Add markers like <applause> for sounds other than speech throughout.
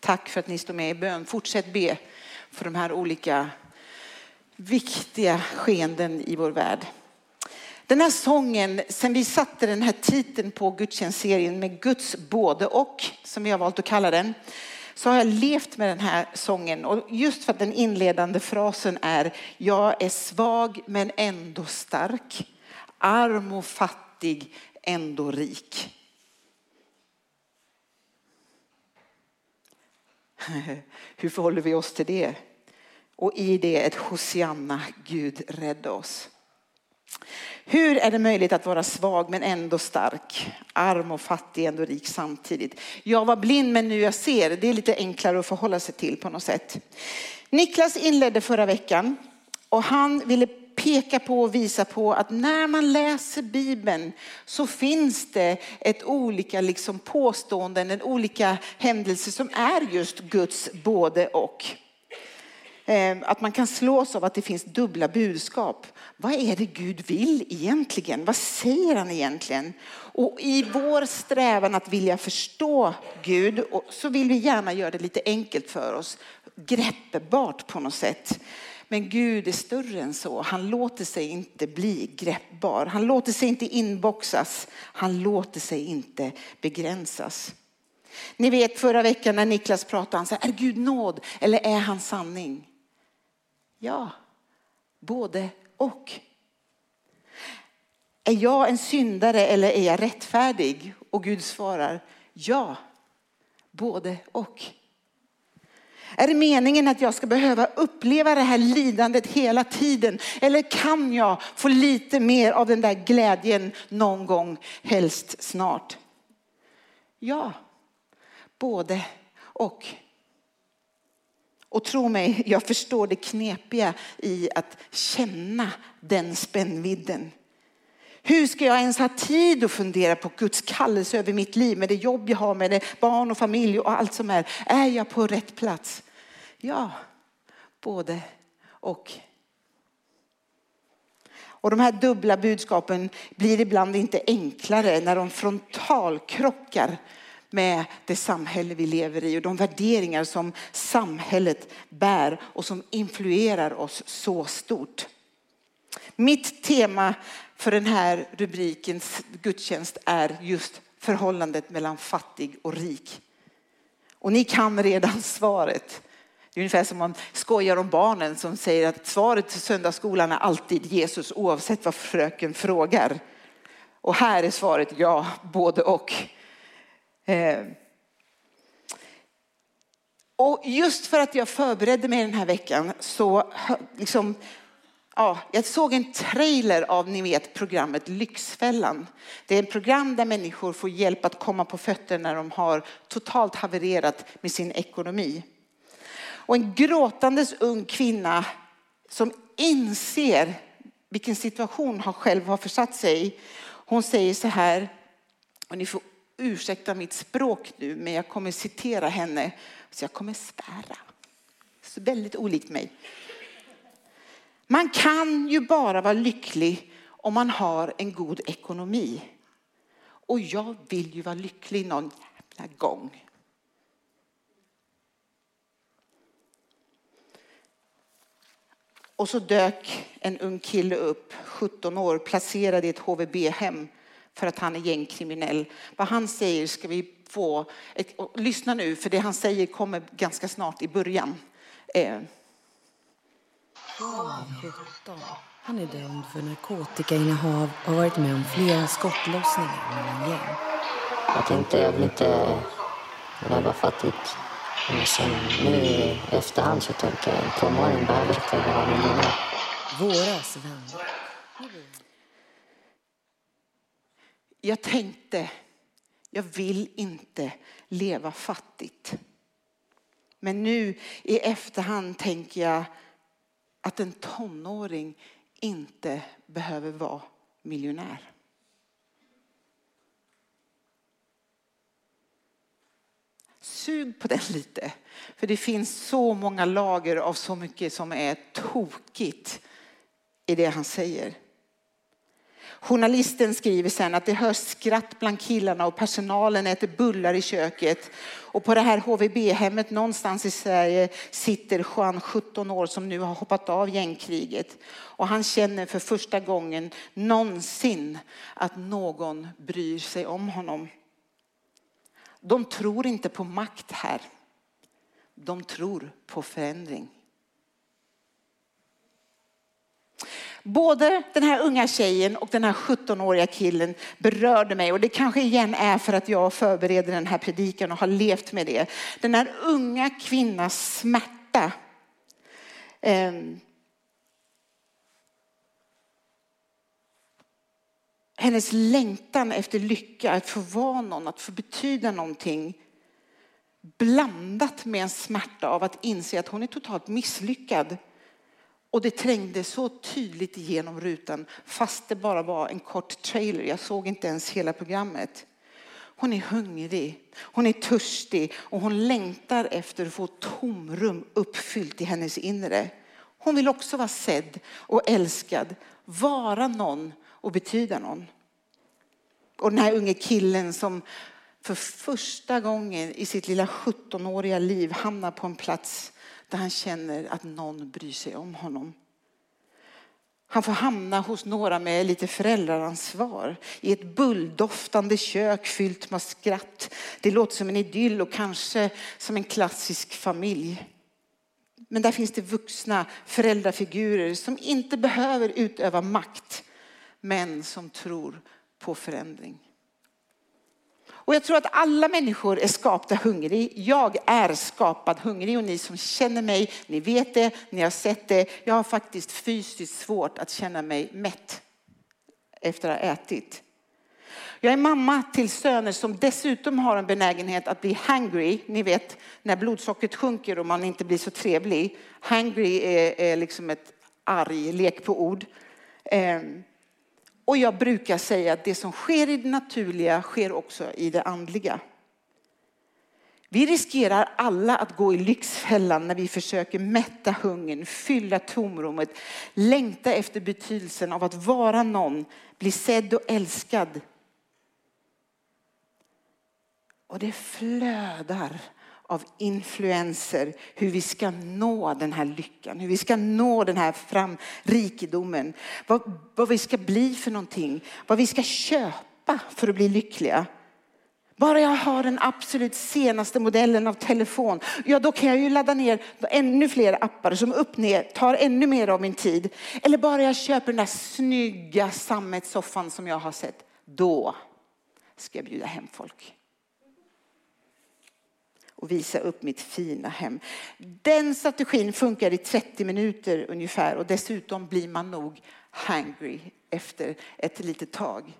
Tack för att ni står med i bön. Fortsätt be för de här olika viktiga skeenden i vår värld. Den här sången, sen vi satte den här titeln på gudstjänstserien med Guds både och, som vi har valt att kalla den, så har jag levt med den här sången. Och just för att den inledande frasen är, jag är svag men ändå stark, arm och fattig, ändå rik. <laughs> Hur förhåller vi oss till det? Och i det ett Hosianna, Gud rädda oss. Hur är det möjligt att vara svag men ändå stark? Arm och fattig ändå rik samtidigt. Jag var blind men nu jag ser. Det är lite enklare att förhålla sig till på något sätt. Niklas inledde förra veckan och han ville peka på och visa på att när man läser Bibeln så finns det ett olika liksom påståenden, en olika händelser som är just Guds både och. Ehm, att man kan slås av att det finns dubbla budskap. Vad är det Gud vill egentligen? Vad säger han egentligen? Och i vår strävan att vilja förstå Gud så vill vi gärna göra det lite enkelt för oss, greppbart på något sätt. Men Gud är större än så. Han låter sig inte bli greppbar. Han låter sig inte inboxas. Han låter sig inte begränsas. Ni vet förra veckan när Niklas pratade, han sa, är Gud nåd eller är han sanning? Ja, både och. Är jag en syndare eller är jag rättfärdig? Och Gud svarar ja, både och. Är det meningen att jag ska behöva uppleva det här lidandet hela tiden? Eller kan jag få lite mer av den där glädjen någon gång, helst snart? Ja, både och. Och tro mig, jag förstår det knepiga i att känna den spännvidden. Hur ska jag ens ha tid att fundera på Guds kallelse över mitt liv med det jobb jag har med det barn och familj och allt som är. Är jag på rätt plats? Ja, både och. Och de här dubbla budskapen blir ibland inte enklare när de frontalkrockar med det samhälle vi lever i och de värderingar som samhället bär och som influerar oss så stort. Mitt tema för den här rubrikens gudstjänst är just förhållandet mellan fattig och rik. Och ni kan redan <laughs> svaret. Det är ungefär som man skojar om barnen som säger att svaret till söndagsskolan är alltid Jesus oavsett vad fröken frågar. Och här är svaret ja, både och. Eh, och just för att jag förberedde mig den här veckan så liksom, ja, jag såg en trailer av ni vet programmet Lyxfällan. Det är ett program där människor får hjälp att komma på fötter när de har totalt havererat med sin ekonomi. Och en gråtandes ung kvinna som inser vilken situation hon själv har försatt sig i. Hon säger så här, och ni får ursäkta mitt språk nu, men jag kommer citera henne. Så jag kommer svära. Så väldigt olikt mig. Man kan ju bara vara lycklig om man har en god ekonomi. Och jag vill ju vara lycklig någon jävla gång. Och så dök en ung kille upp, 17 år, placerad i ett HVB-hem för att han är gängkriminell. Vad han säger ska vi få, ett, lyssna nu för det han säger kommer ganska snart i början. Eh. Han är dömd för narkotikainnehav och har varit med om flera skottlossningar mellan gäng. Jag tänkte jag vill inte leva fattigt. Men sen nu i efterhand så tänker jag på morgonen behöver inte vara miljonär. Våras vänner. Jag tänkte, jag vill inte leva fattigt. Men nu i efterhand tänker jag att en tonåring inte behöver vara miljonär. Sug på den lite. För det finns så många lager av så mycket som är tokigt i det han säger. Journalisten skriver sen att det hörs skratt bland killarna och personalen äter bullar i köket. Och på det här HVB-hemmet någonstans i Sverige sitter Juan, 17 år, som nu har hoppat av gängkriget. Och han känner för första gången någonsin att någon bryr sig om honom. De tror inte på makt här. De tror på förändring. Både den här unga tjejen och den här 17-åriga killen berörde mig och det kanske igen är för att jag förbereder den här predikan och har levt med det. Den här unga kvinnans smärta. Eh, hennes längtan efter lycka, att få vara någon, att få betyda någonting blandat med en smärta av att inse att hon är totalt misslyckad och det trängde så tydligt igenom rutan fast det bara var en kort trailer. Jag såg inte ens hela programmet. Hon är hungrig, hon är törstig och hon längtar efter att få tomrum uppfyllt i hennes inre. Hon vill också vara sedd och älskad, vara någon och betyda någon. Och den här unge killen som för första gången i sitt lilla 17-åriga liv hamnar på en plats där han känner att någon bryr sig om honom. Han får hamna hos några med lite föräldraransvar i ett bulldoftande kök fyllt med skratt. Det låter som en idyll och kanske som en klassisk familj. Men där finns det vuxna föräldrafigurer som inte behöver utöva makt men som tror på förändring. Och jag tror att alla människor är skapta hungrig. Jag är skapad hungrig och ni som känner mig, ni vet det, ni har sett det. Jag har faktiskt fysiskt svårt att känna mig mätt efter att ha ätit. Jag är mamma till söner som dessutom har en benägenhet att bli hangry. Ni vet när blodsockret sjunker och man inte blir så trevlig. Hangry är, är liksom ett arg lek på ord. Ehm, och jag brukar säga att det som sker i det naturliga sker också i det andliga. Vi riskerar alla att gå i lyxfällan när vi försöker mätta hungern, fylla tomrummet, längta efter betydelsen av att vara någon, bli sedd och älskad. Och det flödar av influenser hur vi ska nå den här lyckan, hur vi ska nå den här fram rikedomen, vad, vad vi ska bli för någonting, vad vi ska köpa för att bli lyckliga. Bara jag har den absolut senaste modellen av telefon, ja då kan jag ju ladda ner ännu fler appar som upp ner, tar ännu mer av min tid. Eller bara jag köper den där snygga sammetssoffan som jag har sett, då ska jag bjuda hem folk och visa upp mitt fina hem. Den strategin funkar i 30 minuter ungefär och dessutom blir man nog hangry efter ett litet tag.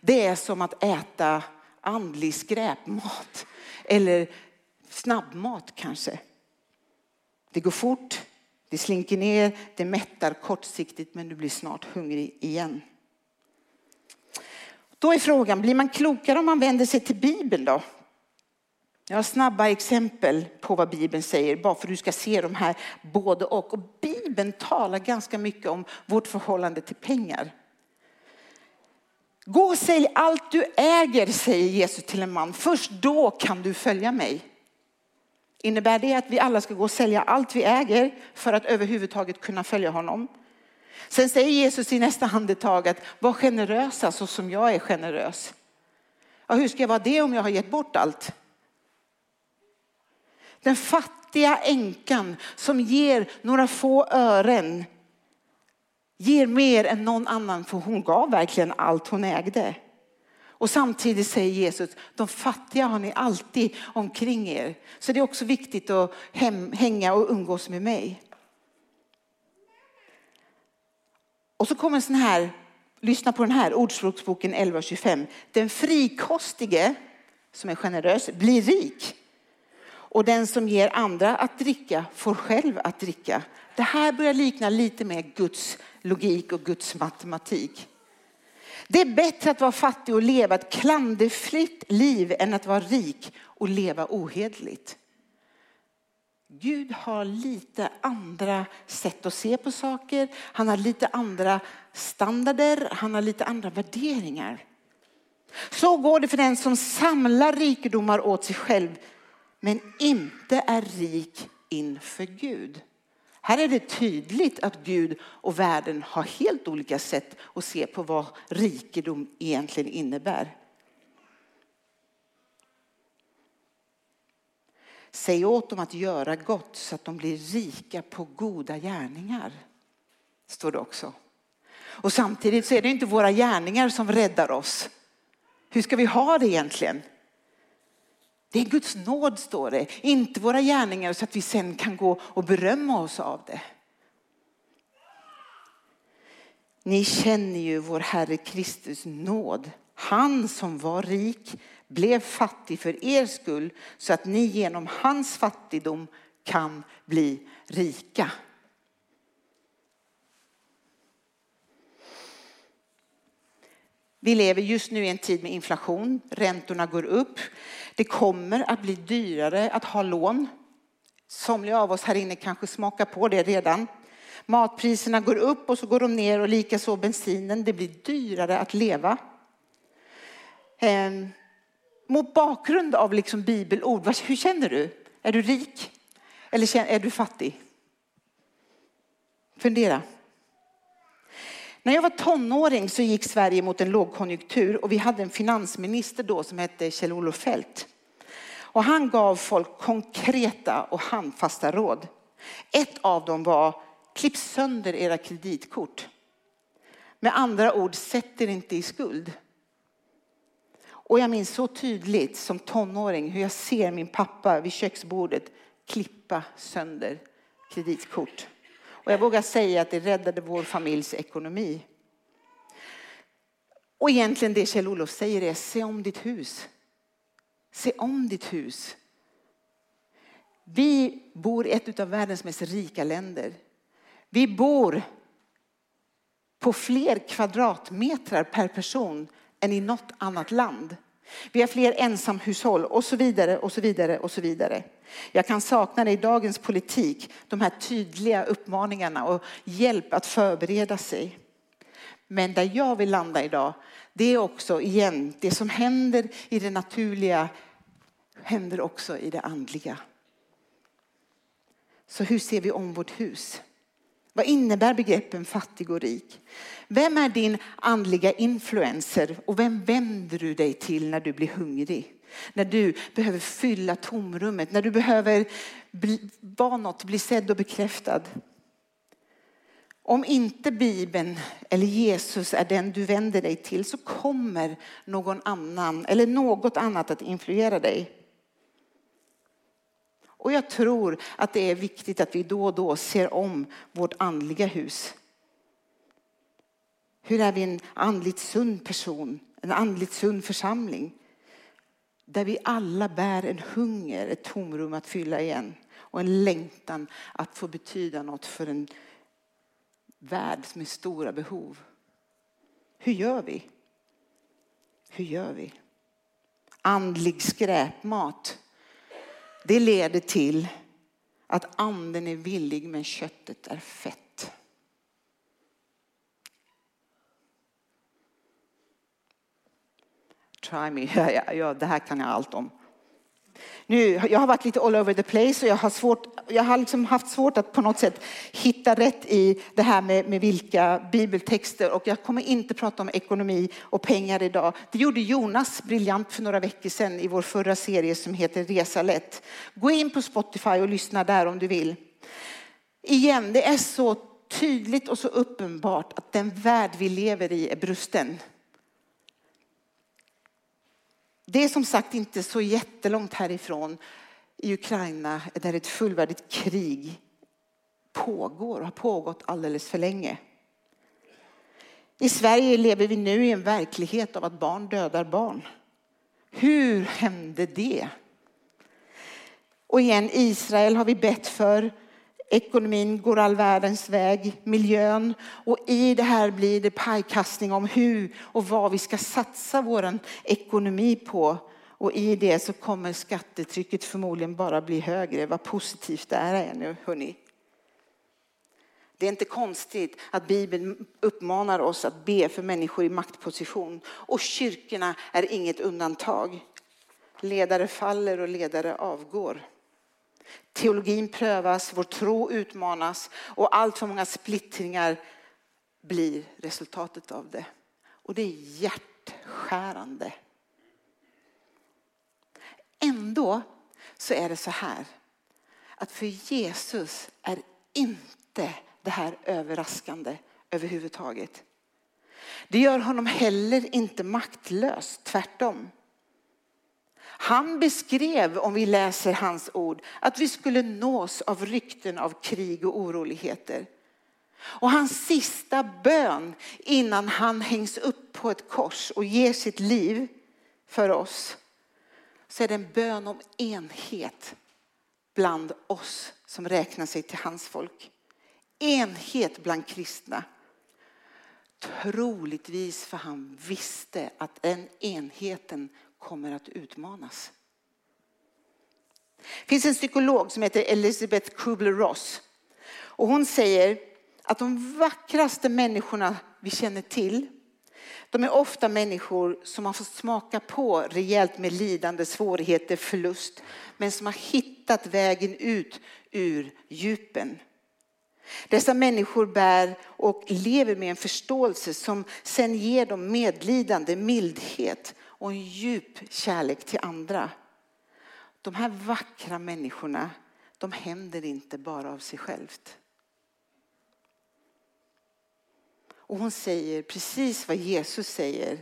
Det är som att äta andlig skräpmat eller snabbmat kanske. Det går fort, det slinker ner, det mättar kortsiktigt men du blir snart hungrig igen. Då är frågan, blir man klokare om man vänder sig till Bibeln då? Jag har snabba exempel på vad Bibeln säger, bara för att du ska se de här både och. och Bibeln talar ganska mycket om vårt förhållande till pengar. Gå och sälj allt du äger, säger Jesus till en man. Först då kan du följa mig. Innebär det att vi alla ska gå och sälja allt vi äger för att överhuvudtaget kunna följa honom? Sen säger Jesus i nästa andetag att var generösa så som jag är generös. Ja, hur ska jag vara det om jag har gett bort allt? Den fattiga änkan som ger några få ören ger mer än någon annan för hon gav verkligen allt hon ägde. Och samtidigt säger Jesus, de fattiga har ni alltid omkring er. Så det är också viktigt att hem, hänga och umgås med mig. Och så kommer en sån här, lyssna på den här, Ordspråksboken 11.25. Den frikostige, som är generös, blir rik. Och den som ger andra att dricka får själv att dricka. Det här börjar likna lite mer Guds logik och Guds matematik. Det är bättre att vara fattig och leva ett klanderfritt liv än att vara rik och leva ohederligt. Gud har lite andra sätt att se på saker. Han har lite andra standarder, han har lite andra värderingar. Så går det för den som samlar rikedomar åt sig själv men inte är rik inför Gud. Här är det tydligt att Gud och världen har helt olika sätt att se på vad rikedom egentligen innebär. Säg åt dem att göra gott så att de blir rika på goda gärningar. Står det också. Och samtidigt så är det inte våra gärningar som räddar oss. Hur ska vi ha det egentligen? Det är Guds nåd står det, inte våra gärningar så att vi sen kan gå och berömma oss av det. Ni känner ju vår Herre Kristus nåd. Han som var rik blev fattig för er skull så att ni genom hans fattigdom kan bli rika. Vi lever just nu i en tid med inflation, räntorna går upp. Det kommer att bli dyrare att ha lån. Somliga av oss här inne kanske smakar på det redan. Matpriserna går upp och så går de ner och likaså bensinen. Det blir dyrare att leva. Ehm, mot bakgrund av liksom bibelord, hur känner du? Är du rik eller är du fattig? Fundera. När jag var tonåring så gick Sverige mot en lågkonjunktur och vi hade en finansminister då som hette Kjell-Olof Feldt. Och han gav folk konkreta och handfasta råd. Ett av dem var klipp sönder era kreditkort. Med andra ord, sätt er inte i skuld. Och jag minns så tydligt som tonåring hur jag ser min pappa vid köksbordet klippa sönder kreditkort. Och jag vågar säga att det räddade vår familjs ekonomi. Och egentligen det Kjell-Olof säger är se om ditt hus. Se om ditt hus. Vi bor i ett av världens mest rika länder. Vi bor på fler kvadratmeter per person än i något annat land. Vi har fler ensamhushåll och så vidare och så vidare och så vidare. Jag kan sakna det i dagens politik, de här tydliga uppmaningarna och hjälp att förbereda sig. Men där jag vill landa idag, det är också igen, det som händer i det naturliga händer också i det andliga. Så hur ser vi om vårt hus? Vad innebär begreppen fattig och rik? Vem är din andliga influencer och vem vänder du dig till när du blir hungrig? När du behöver fylla tomrummet, när du behöver vara något, bli sedd och bekräftad. Om inte Bibeln eller Jesus är den du vänder dig till så kommer någon annan eller något annat att influera dig. Och jag tror att det är viktigt att vi då och då ser om vårt andliga hus. Hur är vi en andligt sund person, en andligt sund församling? Där vi alla bär en hunger, ett tomrum att fylla igen och en längtan att få betyda något för en värld med stora behov. Hur gör vi? Hur gör vi? Andlig skräpmat, det leder till att anden är villig men köttet är fett. Try me. <laughs> Ja, ja, det här kan jag allt om. Nu, jag har varit lite all over the place och jag har, svårt, jag har liksom haft svårt att på något sätt hitta rätt i det här med, med vilka bibeltexter och jag kommer inte prata om ekonomi och pengar idag. Det gjorde Jonas briljant för några veckor sedan i vår förra serie som heter Resa lätt. Gå in på Spotify och lyssna där om du vill. Igen, det är så tydligt och så uppenbart att den värld vi lever i är brusten. Det är som sagt inte så jättelångt härifrån i Ukraina där ett fullvärdigt krig pågår och har pågått alldeles för länge. I Sverige lever vi nu i en verklighet av att barn dödar barn. Hur hände det? Och igen, Israel har vi bett för Ekonomin går all världens väg, miljön och i det här blir det pajkastning om hur och vad vi ska satsa vår ekonomi på. Och i det så kommer skattetrycket förmodligen bara bli högre. Vad positivt det är nu, hörni. Det är inte konstigt att Bibeln uppmanar oss att be för människor i maktposition. Och kyrkorna är inget undantag. Ledare faller och ledare avgår. Teologin prövas, vår tro utmanas och allt för många splittringar blir resultatet av det. Och det är hjärtskärande. Ändå så är det så här att för Jesus är inte det här överraskande överhuvudtaget. Det gör honom heller inte maktlös, tvärtom. Han beskrev, om vi läser hans ord, att vi skulle nås av rykten av krig och oroligheter. Och hans sista bön innan han hängs upp på ett kors och ger sitt liv för oss, så är det en bön om enhet bland oss som räknar sig till hans folk. Enhet bland kristna. Troligtvis för han visste att den enheten kommer att utmanas. Det finns en psykolog som heter Elizabeth Kubler-Ross. Och hon säger att de vackraste människorna vi känner till de är ofta människor som har fått smaka på rejält med lidande, svårigheter, förlust men som har hittat vägen ut ur djupen. Dessa människor bär och lever med en förståelse som sen ger dem medlidande, mildhet och en djup kärlek till andra. De här vackra människorna, de händer inte bara av sig självt. Och hon säger precis vad Jesus säger.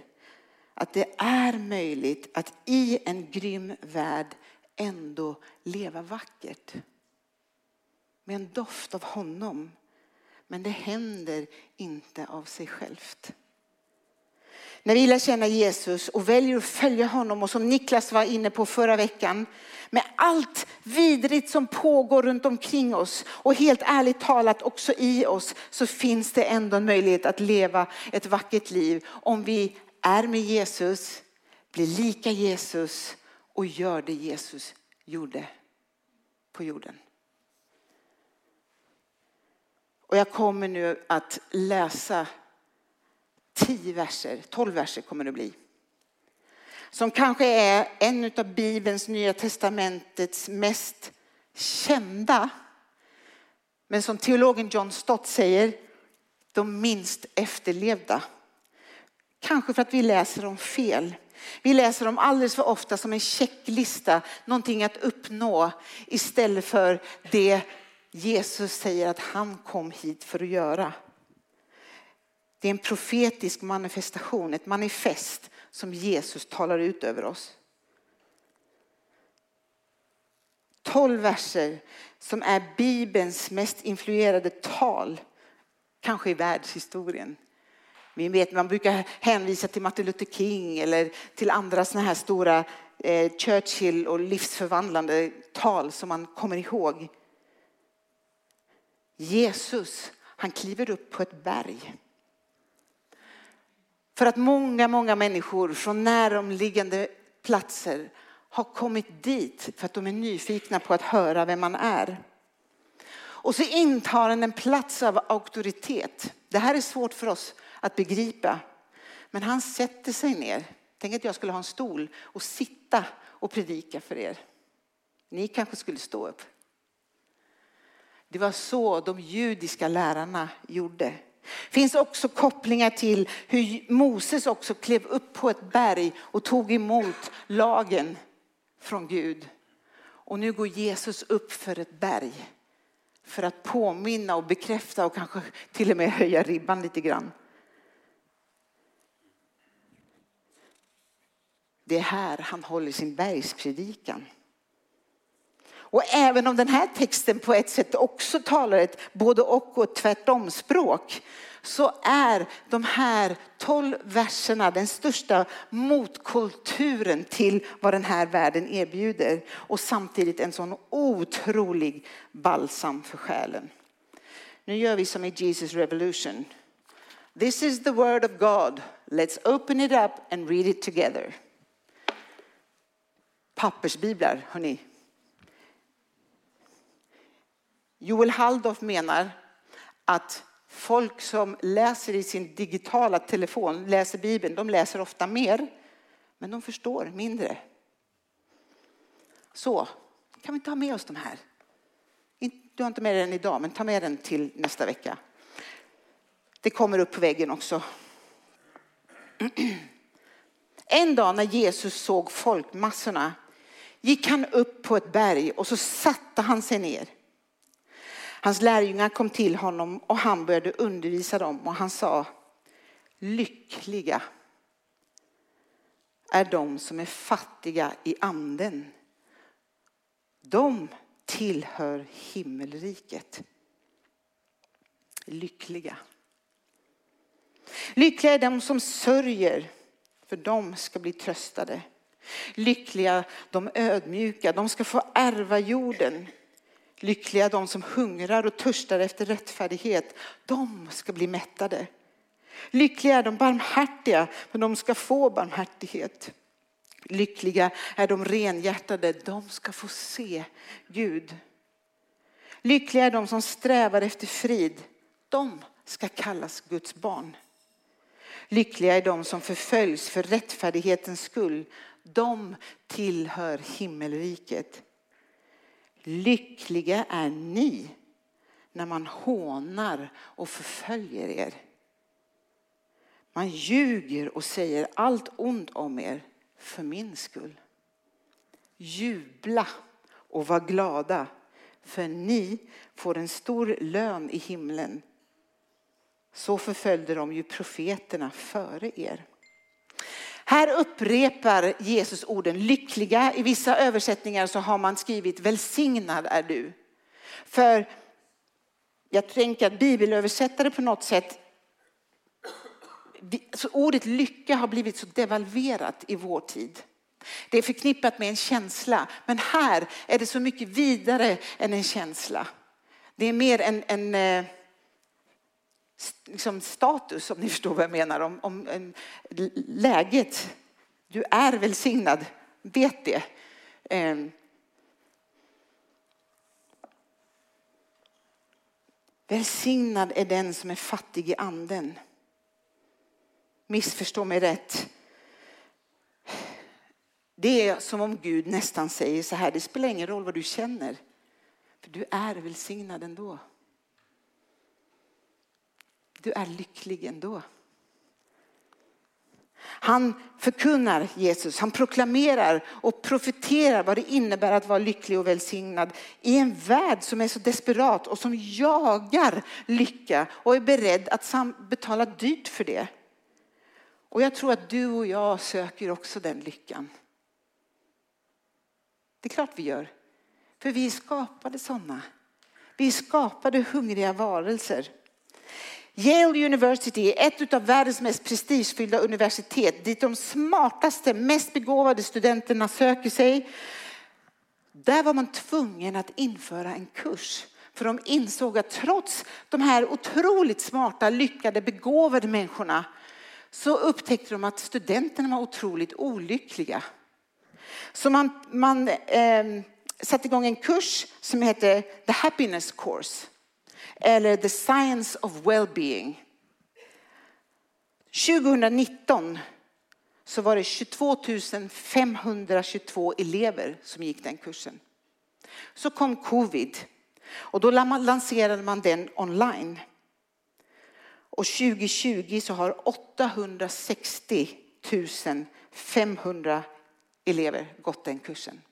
Att det är möjligt att i en grym värld ändå leva vackert. Med en doft av honom. Men det händer inte av sig självt. När vi lär känna Jesus och väljer att följa honom och som Niklas var inne på förra veckan med allt vidrigt som pågår runt omkring oss och helt ärligt talat också i oss så finns det ändå en möjlighet att leva ett vackert liv om vi är med Jesus, blir lika Jesus och gör det Jesus gjorde på jorden. Och jag kommer nu att läsa tio verser, tolv verser kommer det bli. Som kanske är en av Bibelns, Nya Testamentets mest kända. Men som teologen John Stott säger, de minst efterlevda. Kanske för att vi läser dem fel. Vi läser dem alldeles för ofta som en checklista, någonting att uppnå istället för det Jesus säger att han kom hit för att göra. Det är en profetisk manifestation, ett manifest som Jesus talar ut över oss. Tolv verser som är Bibelns mest influerade tal, kanske i världshistorien. Vi vet, man brukar hänvisa till Martin Luther King eller till andra såna här stora eh, Churchill och livsförvandlande tal som man kommer ihåg. Jesus, han kliver upp på ett berg. För att många, många människor från näromliggande platser har kommit dit för att de är nyfikna på att höra vem man är. Och så intar han en plats av auktoritet. Det här är svårt för oss att begripa. Men han sätter sig ner. Tänk att jag skulle ha en stol och sitta och predika för er. Ni kanske skulle stå upp. Det var så de judiska lärarna gjorde. Det finns också kopplingar till hur Moses också klev upp på ett berg och tog emot lagen från Gud. Och nu går Jesus upp för ett berg för att påminna och bekräfta och kanske till och med höja ribban lite grann. Det är här han håller sin bergspredikan. Och även om den här texten på ett sätt också talar ett både och och tvärtom språk så är de här tolv verserna den största motkulturen till vad den här världen erbjuder och samtidigt en sån otrolig balsam för själen. Nu gör vi som i Jesus Revolution. This is the word of God. Let's open it up and read it together. Pappersbiblar, hörni. Joel Halldorf menar att folk som läser i sin digitala telefon, läser Bibeln, de läser ofta mer, men de förstår mindre. Så, kan vi inte ha med oss de här? Du har inte med dig den idag, men ta med den till nästa vecka. Det kommer upp på väggen också. <clears throat> En dag när Jesus såg folkmassorna gick han upp på ett berg och så satte han sig ner. Hans lärjungar kom till honom och han började undervisa dem och han sa lyckliga är de som är fattiga i anden. De tillhör himmelriket. Lyckliga. Lyckliga är de som sörjer, för de ska bli tröstade. Lyckliga de ödmjuka, de ska få ärva jorden. Lyckliga de som hungrar och törstar efter rättfärdighet, de ska bli mättade. Lyckliga är de barmhärtiga, för de ska få barmhärtighet. Lyckliga är de renhjärtade, de ska få se Gud. Lyckliga är de som strävar efter frid, de ska kallas Guds barn. Lyckliga är de som förföljs för rättfärdighetens skull, de tillhör himmelriket. Lyckliga är ni när man hånar och förföljer er. Man ljuger och säger allt ont om er för min skull. Jubla och var glada, för ni får en stor lön i himlen. Så förföljde de ju profeterna före er. Här upprepar Jesus orden lyckliga. I vissa översättningar så har man skrivit välsignad är du. För jag tänker att bibelöversättare på något sätt så ordet lycka har blivit så devalverat i vår tid. Det är förknippat med en känsla, men här är det så mycket vidare än en känsla. Det är mer en, en eh, liksom status, om ni förstår vad jag menar, om, om en, läget. Du är välsignad, vet det. Eh. Välsignad är den som är fattig i anden missförstå mig rätt. Det är som om Gud nästan säger så här, det spelar ingen roll vad du känner. För du är välsignad ändå. Du är lycklig ändå. Han förkunnar Jesus, han proklamerar och profeterar vad det innebär att vara lycklig och välsignad i en värld som är så desperat och som jagar lycka och är beredd att betala dyrt för det. Och jag tror att du och jag söker också den lyckan. Det är klart vi gör. För vi är skapade sådana. Vi är skapade hungriga varelser. Yale University är ett av världens mest prestigefyllda universitet dit de smartaste, mest begåvade studenterna söker sig. Där var man tvungen att införa en kurs för de insåg att trots de här otroligt smarta, lyckade, begåvade människorna så upptäckte de att studenterna var otroligt olyckliga. Så man, man eh, satte igång en kurs som heter The Happiness Course eller The Science of Wellbeing. 2019 så var det 22 522 elever som gick den kursen. Så kom covid och då lanserade man den online. Och 2020 så har 860 500 elever gått den kursen.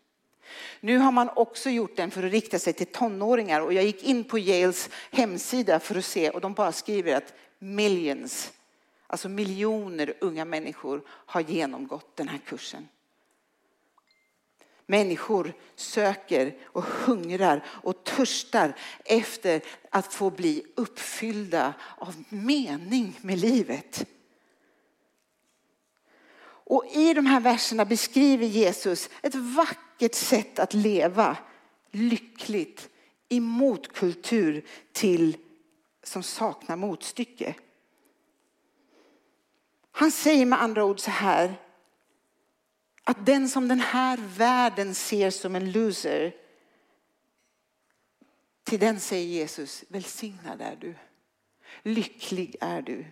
Nu har man också gjort den för att rikta sig till tonåringar och jag gick in på Yales hemsida för att se och de bara skriver att millions, alltså miljoner unga människor har genomgått den här kursen. Människor söker och hungrar och törstar efter att få bli uppfyllda av mening med livet. Och i de här verserna beskriver Jesus ett vackert vackert sätt att leva lyckligt i motkultur till som saknar motstycke. Han säger med andra ord så här att den som den här världen ser som en loser, till den säger Jesus, välsignad är du. lycklig är du.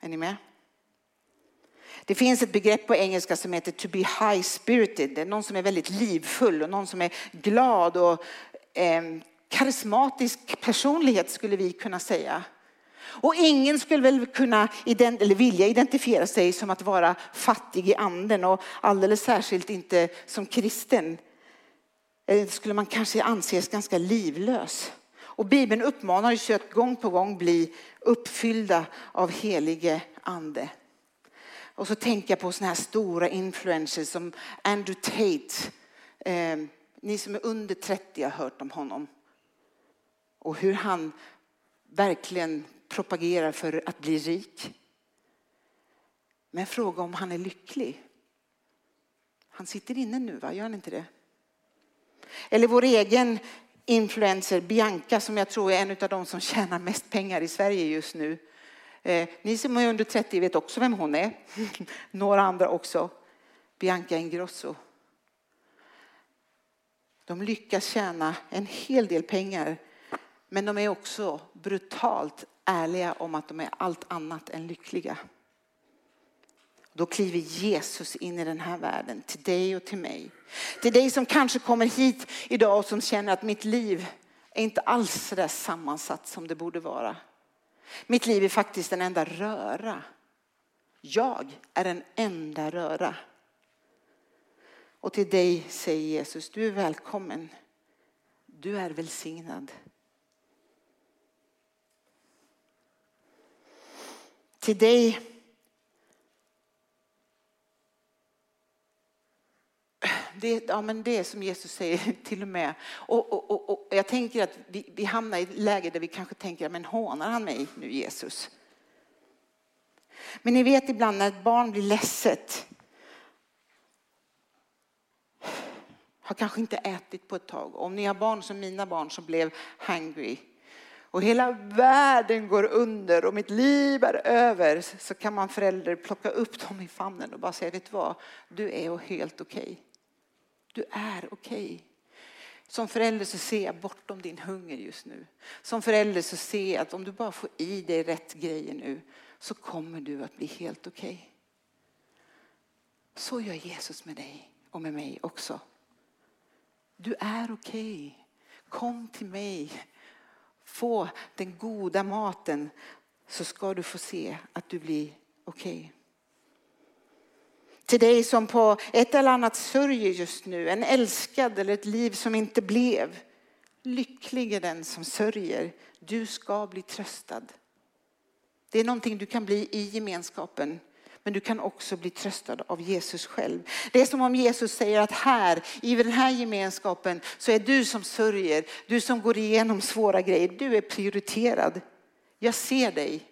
Är ni med? Det finns ett begrepp på engelska som heter to be high spirited. Det är någon som är väldigt livfull och någon som är glad och eh, karismatisk personlighet skulle vi kunna säga. Och ingen skulle väl kunna eller vilja identifiera sig som att vara fattig i anden och alldeles särskilt inte som kristen. Eh, skulle man kanske anses ganska livlös. Och Bibeln uppmanar oss att gång på gång bli uppfyllda av helige ande. Och så tänker jag på såna här stora influencers som Andrew Tate. Eh, ni som är under 30 har hört om honom. Och hur han verkligen propagerar för att bli rik. Men fråga om han är lycklig. Han sitter inne nu, va? gör han inte det? Eller vår egen influencer Bianca som jag tror är en av de som tjänar mest pengar i Sverige just nu. Eh, ni som är under 30 vet också vem hon är. <laughs> Några andra också. Bianca Ingrosso. De lyckas tjäna en hel del pengar men de är också brutalt ärliga om att de är allt annat än lyckliga. Då kliver Jesus in i den här världen, till dig och till mig. Till dig som kanske kommer hit idag och som känner att mitt liv är inte alls så där sammansatt som det borde vara. Mitt liv är faktiskt en enda röra. Jag är en enda röra. Och till dig säger Jesus, du är välkommen. Du är välsignad. Till dig det, ja, men det som Jesus säger <laughs> till och med. Och, och, och, och jag tänker att vi, vi, hamnar i ett läge där vi kanske tänker, men hånar han mig nu Jesus? Men ni vet ibland när ett barn blir ledset. Har kanske inte ätit på ett tag. Om ni har barn som mina barn som blev hungry och hela världen går under och mitt liv är över så kan man förälder plocka upp dem i famnen och bara säga, vet du vad, du är helt okej. Okay. Du är okej. Okay. Som förälder så ser jag bortom din hunger just nu. Som förälder så ser jag att om du bara får i dig rätt grejer nu så kommer du att bli helt okej. Okay. Så gör Jesus med dig och med mig också. Du är okej. Okay. Kom till mig. Få den goda maten så ska du få se att du blir okej. Okay. Till dig som på ett eller annat sörjer just nu, en älskad eller ett liv som inte blev. Lycklig är den som sörjer. Du ska bli tröstad. Det är någonting du kan bli i gemenskapen. Men du kan också bli tröstad av Jesus själv. Det är som om Jesus säger att här, i den här gemenskapen, så är du som sörjer, du som går igenom svåra grejer, du är prioriterad. Jag ser dig.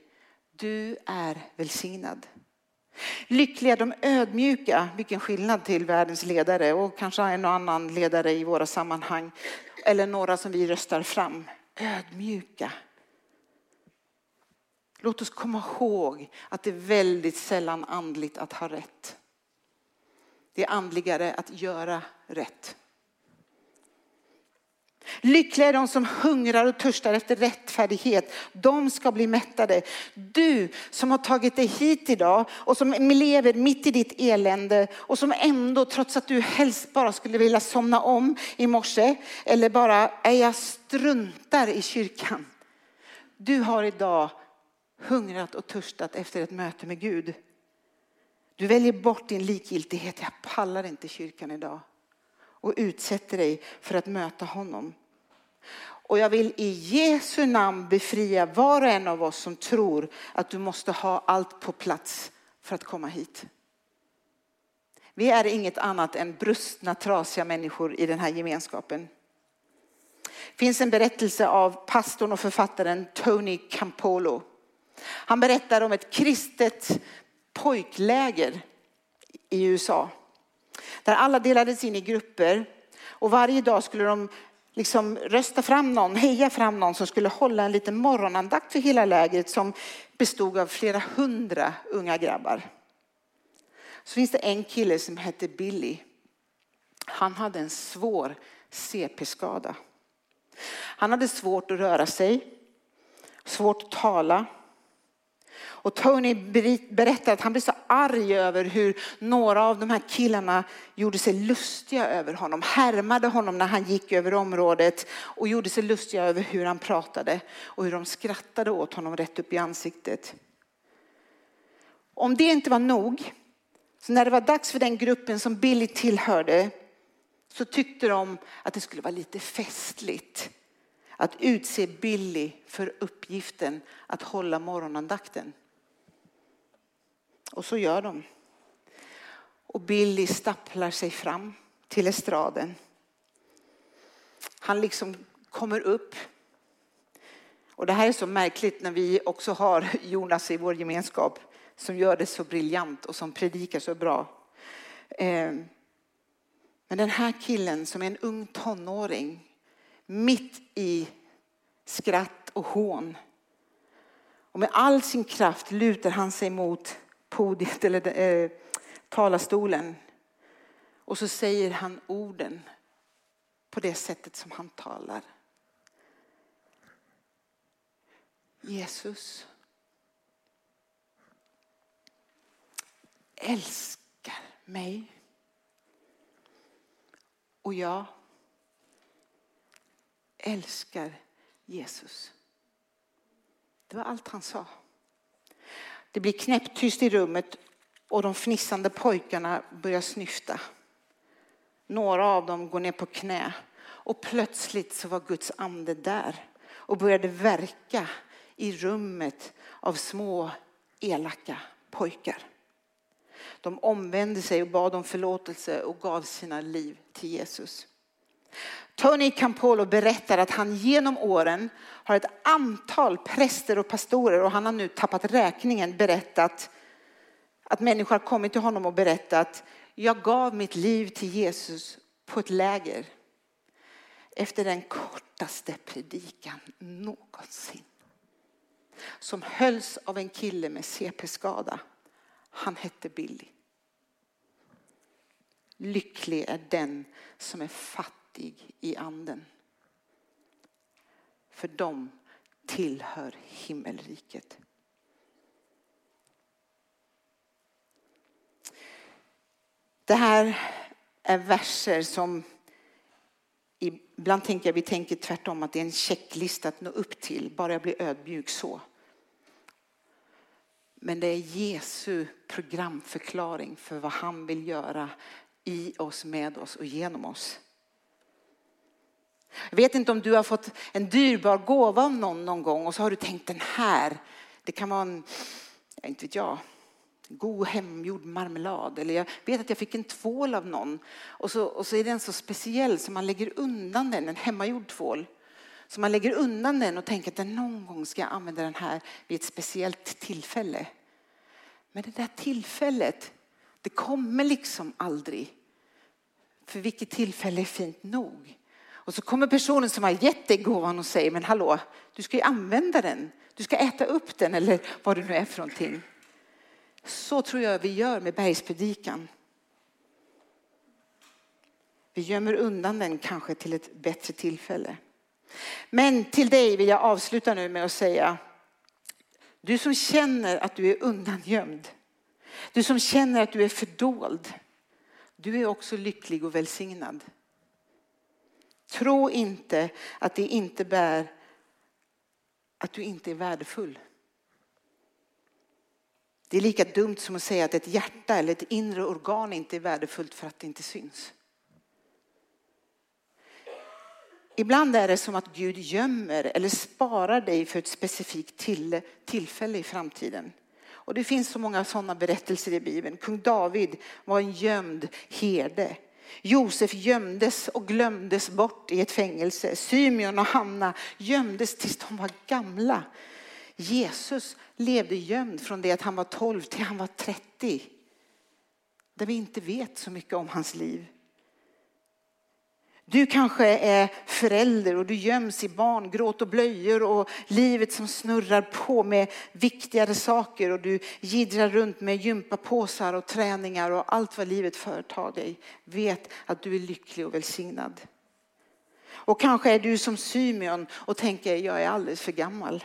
Du är välsignad. Lyckliga de ödmjuka, vilken skillnad till världens ledare och kanske en och annan ledare i våra sammanhang. Eller några som vi röstar fram. Ödmjuka. Låt oss komma ihåg att det är väldigt sällan andligt att ha rätt. Det är andligare att göra rätt. Lyckliga är de som hungrar och törstar efter rättfärdighet. De ska bli mättade. Du som har tagit dig hit idag och som lever mitt i ditt elände och som ändå trots att du helst bara skulle vilja somna om i morse eller bara, är jag struntar i kyrkan. Du har idag hungrat och törstat efter ett möte med Gud. Du väljer bort din likgiltighet. Jag pallar inte kyrkan idag och utsätter dig för att möta honom. Och jag vill i Jesu namn befria var och en av oss som tror att du måste ha allt på plats för att komma hit. Vi är inget annat än brustna, trasiga människor i den här gemenskapen. Det finns en berättelse av pastorn och författaren Tony Campolo. Han berättar om ett kristet pojkläger i USA. Där alla delades in i grupper och varje dag skulle de liksom rösta fram någon, heja fram någon som skulle hålla en liten morgonandakt för hela lägret som bestod av flera hundra unga grabbar. Så finns det en kille som hette Billy. Han hade en svår CP-skada. Han hade svårt att röra sig. svårt att tala. Och Tony berättar att han blev så arg över hur några av de här killarna gjorde sig lustiga över honom, härmade honom när han gick över området och gjorde sig lustiga över hur han pratade och hur de skrattade åt honom rätt upp i ansiktet. Om det inte var nog, så när det var dags för den gruppen som Billy tillhörde så tyckte de att det skulle vara lite festligt att utse Billy för uppgiften att hålla morgonandakten. Och så gör de. Och Billy stapplar sig fram till estraden. Han liksom kommer upp. Och det här är så märkligt när vi också har Jonas i vår gemenskap som gör det så briljant och som predikar så bra. Eh, men den här killen som är en ung tonåring mitt i skratt och hån. Och med all sin kraft lutar han sig mot podiet eller eh, talarstolen. Och så säger han orden på det sättet som han talar. Jesus älskar mig. Och jag älskar Jesus. Det var allt han sa. Det blir knäpptyst i rummet och de fnissande pojkarna börjar snyfta. Några av dem går ner på knä och plötsligt så var Guds ande där och började verka i rummet av små elaka pojkar. De omvände sig och bad om förlåtelse och gav sina liv till Jesus. Tony Campolo berättar att han genom åren har ett antal präster och pastorer och han har nu tappat räkningen berättat att människor har kommit till honom och berättat jag gav mitt liv till Jesus på ett läger efter den kortaste predikan någonsin. Som hölls av en kille med CP-skada. Han hette Billy. Lycklig är den som är fattig i anden. För de tillhör himmelriket. Det här är verser som ibland tänker jag, vi tänker tvärtom att det är en checklista att nå upp till, bara jag blir ödmjuk så. Men det är Jesu programförklaring för vad han vill göra i oss, med oss och genom oss. Jag vet inte om du har fått en dyrbar gåva av någon någon gång och så har du tänkt den här, det kan vara en, inte vet jag, god hemgjord marmelad. Eller jag vet att jag fick en tvål av någon och så, och så är den så speciell så man lägger undan den, en hemmagjord tvål. Så man lägger undan den och tänker att någon gång ska jag använda den här vid ett speciellt tillfälle. Men det där tillfället, det kommer liksom aldrig. För vilket tillfälle är fint nog? Och så kommer personen som har gett dig gåvan och säger, men hallå, du ska ju använda den. Du ska äta upp den eller vad det nu är för någonting. Så tror jag vi gör med bergspredikan. Vi gömmer undan den kanske till ett bättre tillfälle. Men till dig vill jag avsluta nu med att säga, du som känner att du är undangömd, du som känner att du är fördold, du är också lycklig och välsignad. Tro inte att det inte bär att du inte är värdefull. Det är lika dumt som att säga att ett hjärta eller ett inre organ inte är värdefullt för att det inte syns. Ibland är det som att Gud gömmer eller sparar dig för ett specifikt tillfälle i framtiden. Och det finns så många sådana berättelser i Bibeln. Kung David var en gömd herde. Josef gömdes och glömdes bort i ett fängelse. Symeon och Hanna gömdes tills de var gamla. Jesus levde gömd från det att han var 12 till han var 30. Där vi inte vet så mycket om hans liv. Du kanske är förälder och du göms i barngråt och blöjor och livet som snurrar på med viktigare saker och du gidrar runt med gympapåsar och träningar och allt vad livet företar dig. Vet att du är lycklig och välsignad. Och kanske är du som Symeon och tänker jag är alldeles för gammal.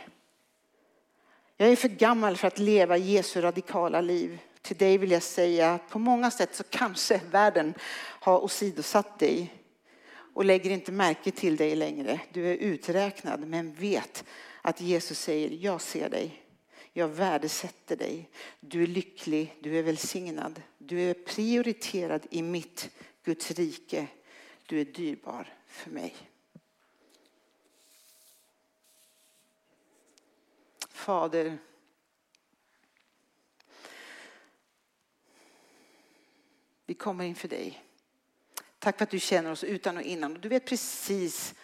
Jag är för gammal för att leva Jesu radikala liv. Till dig vill jag säga att på många sätt så kanske världen har åsidosatt dig och lägger inte märke till dig längre. Du är uträknad men vet att Jesus säger jag ser dig. Jag värdesätter dig. Du är lycklig, du är välsignad. Du är prioriterad i mitt Guds rike. Du är dyrbar för mig. Fader, vi kommer inför dig. Tack för att du känner oss utan och innan. Du vet precis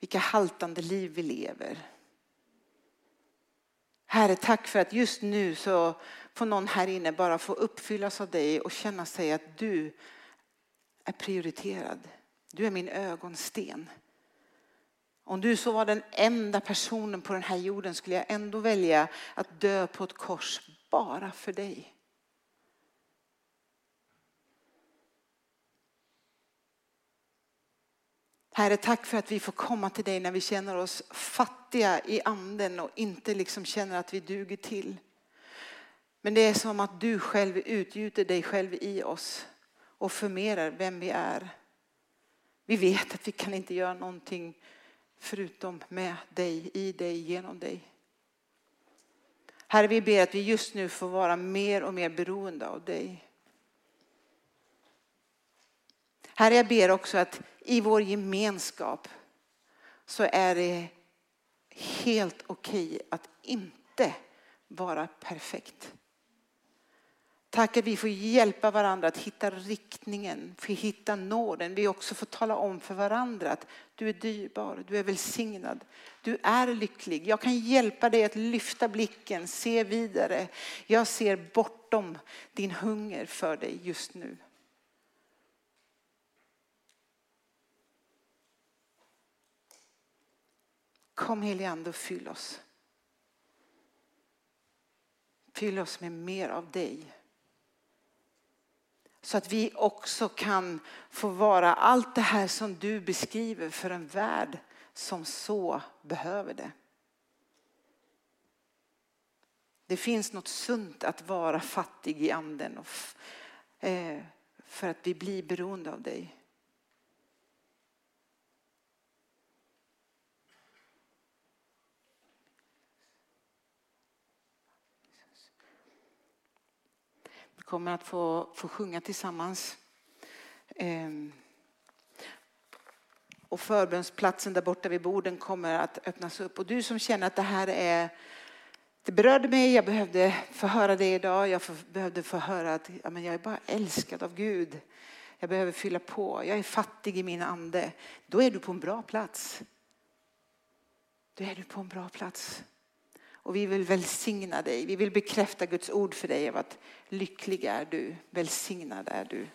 vilka haltande liv vi lever. Herre, tack för att just nu så får någon här inne bara få uppfyllas av dig och känna sig att du är prioriterad. Du är min ögonsten. Om du så var den enda personen på den här jorden skulle jag ändå välja att dö på ett kors bara för dig. Herre, tack för att vi får komma till dig när vi känner oss fattiga i anden och inte liksom känner att vi duger till. Men det är som att du själv utgjuter dig själv i oss och förmerar vem vi är. Vi vet att vi kan inte göra någonting förutom med dig, i dig, genom dig. Herre, vi ber att vi just nu får vara mer och mer beroende av dig. Herre, jag ber också att i vår gemenskap så är det helt okej att inte vara perfekt. Tack att vi får hjälpa varandra att hitta riktningen, för hitta nåden. Vi också får tala om för varandra att du är dyrbar, du är välsignad, du är lycklig. Jag kan hjälpa dig att lyfta blicken, se vidare. Jag ser bortom din hunger för dig just nu. Kom helige Ande och fyll oss. Fyll oss med mer av dig. Så att vi också kan få vara allt det här som du beskriver för en värld som så behöver det. Det finns något sunt att vara fattig i anden och eh, för att vi blir beroende av dig. Kommer att få, få sjunga tillsammans. Ehm. Och förbönsplatsen där borta vid borden kommer att öppnas upp. Och du som känner att det här är det berörde mig, jag behövde få höra det idag. Jag behövde få höra att ja, men jag är bara älskad av Gud. Jag behöver fylla på. Jag är fattig i min ande. Då är du på en bra plats. Då är du på en bra plats. Och vi vill välsigna dig. Vi vill bekräfta Guds ord för dig av att lycklig är du, välsignad är du.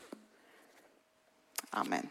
Amen.